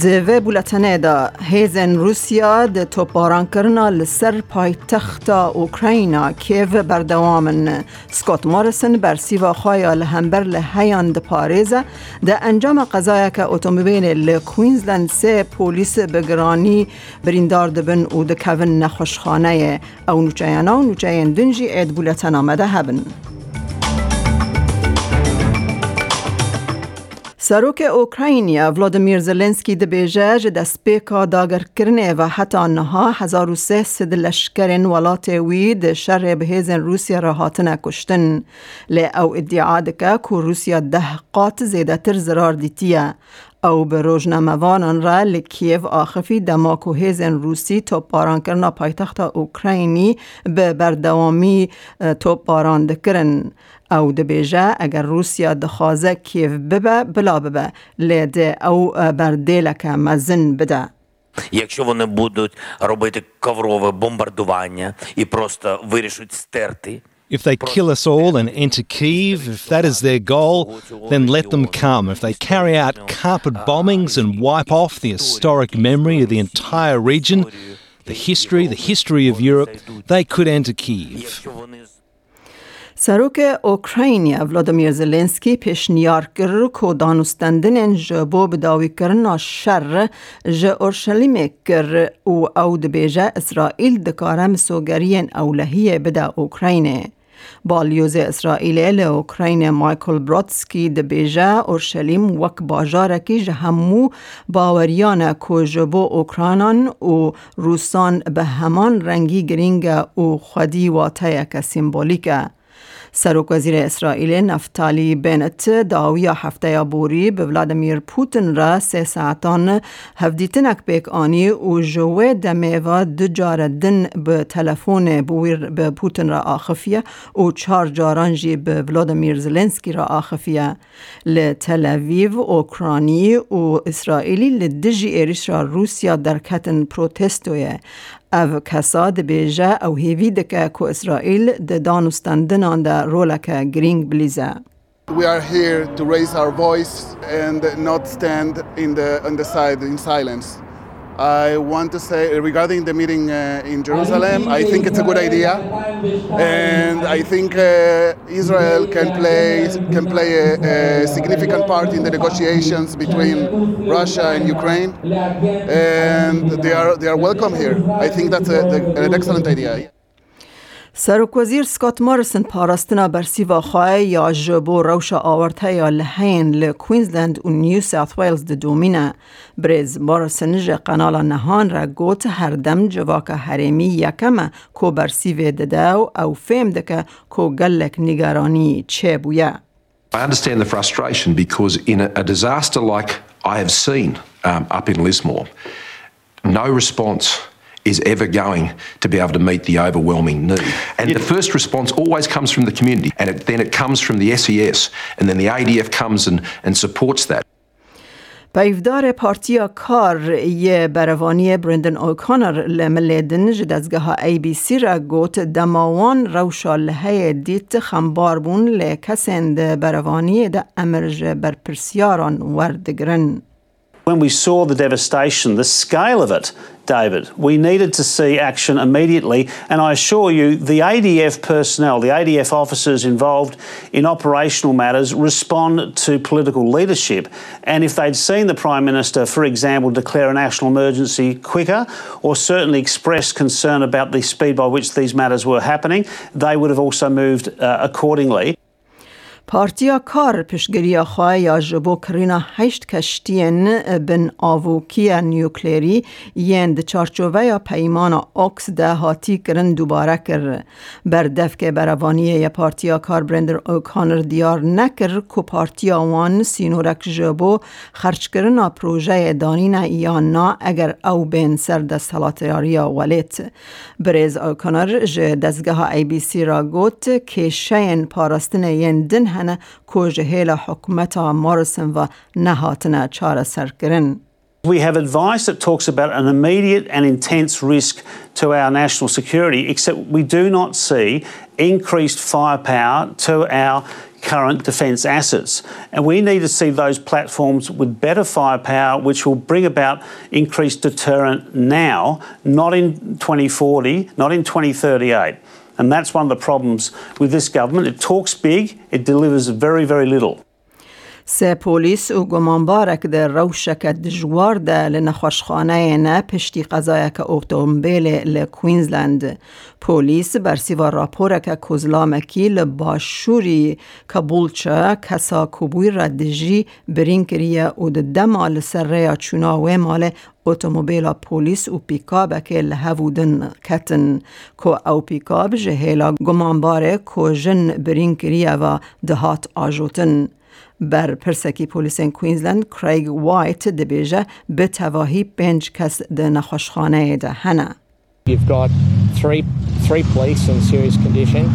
کردینه دوی بولتنه دا هیزن روسیا د توپاران کرنا لسر پای تخت اوکراینا کیو بردوامن. سکوت مارسن بر سیوا خوایا لهمبر لحیان د پاریزه د انجام قضایه که اتومبیل لکوینزلند سه پولیس بگرانی بریندار دبن او د کون نخوشخانه. او نوچیانا و نوچین دنجی اید بولتن آمده هبن. سروک اوکراینیا ولادیمیر زلنسکی دبیجه جه دست پیکا داگر کرنه و حتی نها 1300 لشکرین ولات وید شر بهیزن روسیا را هاتنه کشتن لی او ادعا دکه که روسیا ده قات زیده تر زرار دیتیه او به روزنامه‌وانان را لکیو آخفی دماکو هیزن روسی توپ باران کرنا پایتخت اوکراینی به بردوامی توپ باران دکرن او دبیجه اگر روسیا دخوازه کیف ببه بلا ببه لیده او بردیلک مزن بده Якщо вони будуть робити коврове бомбардування і просто вирішуть стерти If they kill us all and enter Kiev, if that is their goal, then let them come. If they carry out carpet bombings and wipe off the historic memory of the entire region, the history, the history of Europe, they could enter Kiev. سروک اوکراینیا ولادیمیر زلنسکی پیشنیار کرد که دانستندن جبو بداوی کرنا شر ج اورشلیم کر او او دبیجه اسرائیل دکارم سوگرین اولهیه بدا اوکراینه. بالیوز اسرائیل ل اوکراین مایکل براتسکی د بیجا اورشلیم وک باجارکی جهمو باوریان جبو اوکرانان او روسان به همان رنگی گرینگ او خودی واته که سیمبولیکه سروک وزیر اسرائیل نفتالی بنت داویا هفته بوری به ولادیمیر پوتین را سه ساعتان هفدیتنک بیک آنی و جوه دمیوا دو جار دن به تلفون بویر به پوتین را آخفیه و چهار جاران جی به ولادیمیر زلنسکی را آخفیه. لتلویو اوکرانی و اسرائیلی لدجی ایریش را روسیا در کتن پروتستویه. او کسا بیجه او هیوی دکه که اسرائیل ده دانستندنان ده رولک گرینگ بلیزه We are here to raise our voice and not stand in the, on the side in silence. I want to say regarding the meeting uh, in Jerusalem, I think it's a good idea, and I think uh, Israel can play can play a, a, significant part in the negotiations between Russia and Ukraine, and they are they are welcome here. I think that's a, an excellent idea. سرک وزیر سکات مارسن پاراستنا برسی و خواه یا جبو روش آورته یا لحین لکوینزلند و نیو ساوت ویلز ده دومینه. بریز مارسن جه قنال نهان را گوت هر دم جواک حریمی یکم کو برسی و دده و او فهم دکه کو گلک نگرانی چه بویه. I understand the frustration because in a disaster like I have seen um, up in Lismore, no response is ever going to be able to meet the overwhelming need. And the first response always comes from the community, and it, then it comes from the SES, and then the ADF comes and, and supports that. پیفدار پارتیا کار یه بروانی برندن اوکانر لملیدن جدازگاه ای بی سی را گوت دماوان روشا لحه دیت خمبار بون لکسند بروانی ده امرج برپرسیاران وردگرن. When we saw the devastation, the scale of it, David, we needed to see action immediately. And I assure you, the ADF personnel, the ADF officers involved in operational matters respond to political leadership. And if they'd seen the Prime Minister, for example, declare a national emergency quicker, or certainly express concern about the speed by which these matters were happening, they would have also moved uh, accordingly. پارتیا کار پشگری خواه یا جبو کرینا هشت کشتین بن آووکی نیوکلیری ین ده چارچوه یا پیمان اوکس ده هاتی کرن دوباره کر. بردف که بروانی یا پارتیا کار برندر اوکانر دیار نکر که پارتیا وان سینورک جبو خرچ کرنا پروژه دانین یا نا اگر او بین سر دستالاتیاریا ولیت بریز اوکانر ج دزگاه ای بی سی را گوت که شین پاراستن ین We have advice that talks about an immediate and intense risk to our national security, except we do not see increased firepower to our current defence assets. And we need to see those platforms with better firepower, which will bring about increased deterrent now, not in 2040, not in 2038. And that's one of the problems with this government. It talks big, it delivers very, very little. سه پولیس و در روشک دجوار ده لنخوشخانه نه پشتی قضایک اوتومبیل لکوینزلند. پولیس برسیوا راپورک کزلامکی لباشوری کبولچه کسا کبوی ردجی برین کریه و ده مال سر چوناوه مال اتومبیل پولیس و پیکاب که لهودن کتن کو او پیکاب جهیلا گمانباره کو جن برین و دهات آجوتن. بر پرسکی پولیسین کوینزلند کریگ وایت دبیجه به تواهی پنج کس ده نخوشخانه ده هنه. You've got three, three police in serious condition.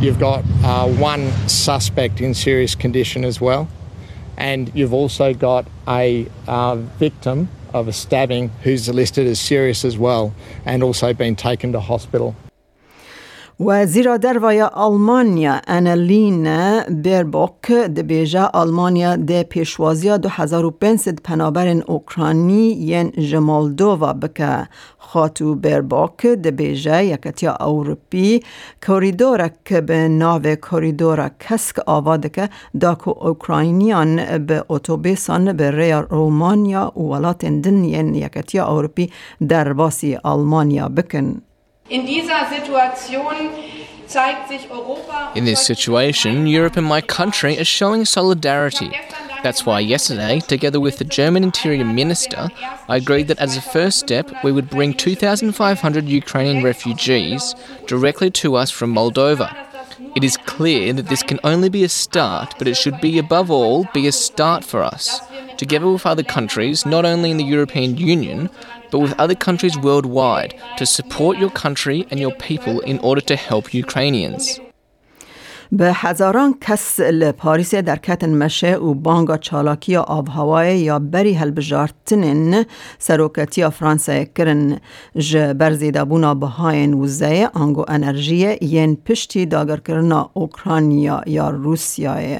You've got uh, one suspect in serious condition as well. And you've also got a uh, victim of a stabbing who's listed as serious as well and also been taken to hospital. و زیرا دروای آلمانیا انلین بیربوک آلمانیا ده پیشوازیا دو هزار و پنسد پنابرن اوکرانی ین جمالدووا بکه خاتو بیربوک دبیجا یکتیا اوروپی کوریدورک به ناو کوریدورا کسک آوادکه داکو اوکراینیان به اتوبیسان به ریا رومانیا و ولات دن ین یکتیا اوروپی در باسی آلمانیا بکن. In this situation, Europe and my country are showing solidarity. That's why yesterday, together with the German Interior Minister, I agreed that as a first step, we would bring 2,500 Ukrainian refugees directly to us from Moldova. It is clear that this can only be a start, but it should be above all be a start for us, together with other countries, not only in the European Union, but with other countries worldwide, to support your country and your people in order to help Ukrainians. به هزاران کس لپاریس در کتن مشه و بانگا چالاکی آب هوای یا بری هلبجارتنن سروکتی فرانسه کرن ج برزیده بونا بهاین وزه آنگو انرژی ین پشتی داگر کرنا اوکرانیا یا روسیای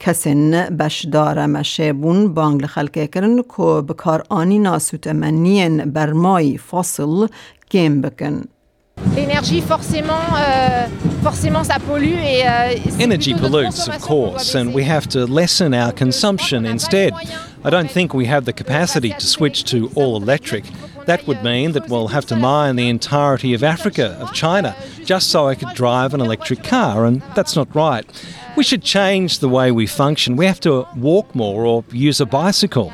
کسین بشدار مشه بون بانگ لخلکه کرن که بکار آنی ناسوت منین برمای فاصل گیم بکن. L'énergie, forcément, euh, forcément, ça pollue et. Euh, Energy pollutes, of course, and we have to lessen our consumption instead. I don't think we have the capacity to switch to all electric. That would mean that we'll have to mine the entirety of Africa, of China, just so I could drive an electric car, and that's not right. We should change the way we function. We have to walk more or use a bicycle.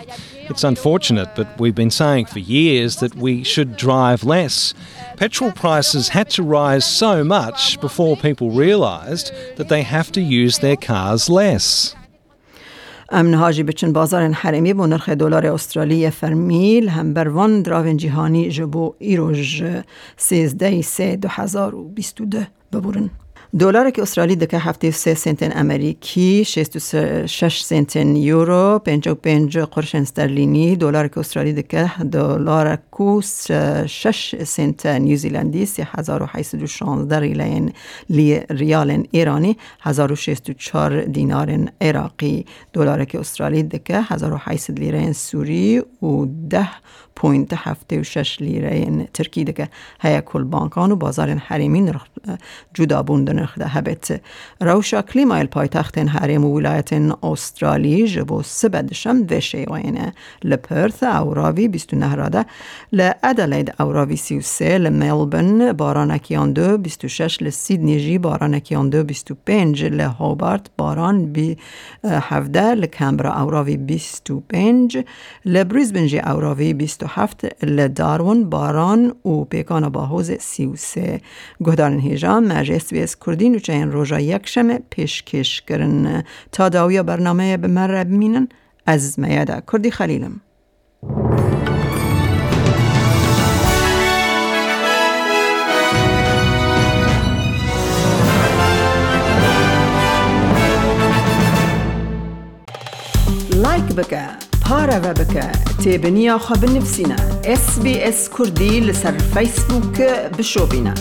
It's unfortunate, but we've been saying for years that we should drive less. Petrol prices had to rise so much before people realised that they have to use their cars less. امن هاجی بچن بازار حرمی بو نرخ دلار استرالی فرمیل هم بر وان دراون جهانی جبو ایروژ سیزده سه دو هزار و بیست و ده ببورن. دلاری که استرالی دکه 73 سنت امریکی 66 سنت یورو 55 قرش استرلینی دلار که استرالی دکه دلار کو 6 سنت نیوزیلندی 3816 ریالن ریال ایرانی 1064 دینار عراقی. دلار که استرالی دکه 1800 لیره سوری و 10 پوینت هفته و شش لیره ترکی دکه. هیا کل بانکان و بازار حریمی جدا بوندن. نرخ دهبت. روشا کلیما پایتخت هرم ولایت استرالی جب و سبدشم و شیوین لپرث اوراوی بیستو نهراده لعدالید اوراوی سی و سی لملبن بارانکیان دو بیستو شش لسیدنی جی بارانکیان دو بیستو پنج لهوبارت باران بی هفته لکمبرا اوراوی بیستو پنج لبریزبن جی اوراوی بیستو هفت لدارون باران و پیکان باهوز سی و سی هیجان. مجه سویس کرد کردین و چین روژا یک شمه پیشکش کرن تا داویا برنامه به مره بمینن از میاده کردی خلیلم بك تابنيا خب نفسنا اس بي اس كردي لسر فيسبوك بشوبنا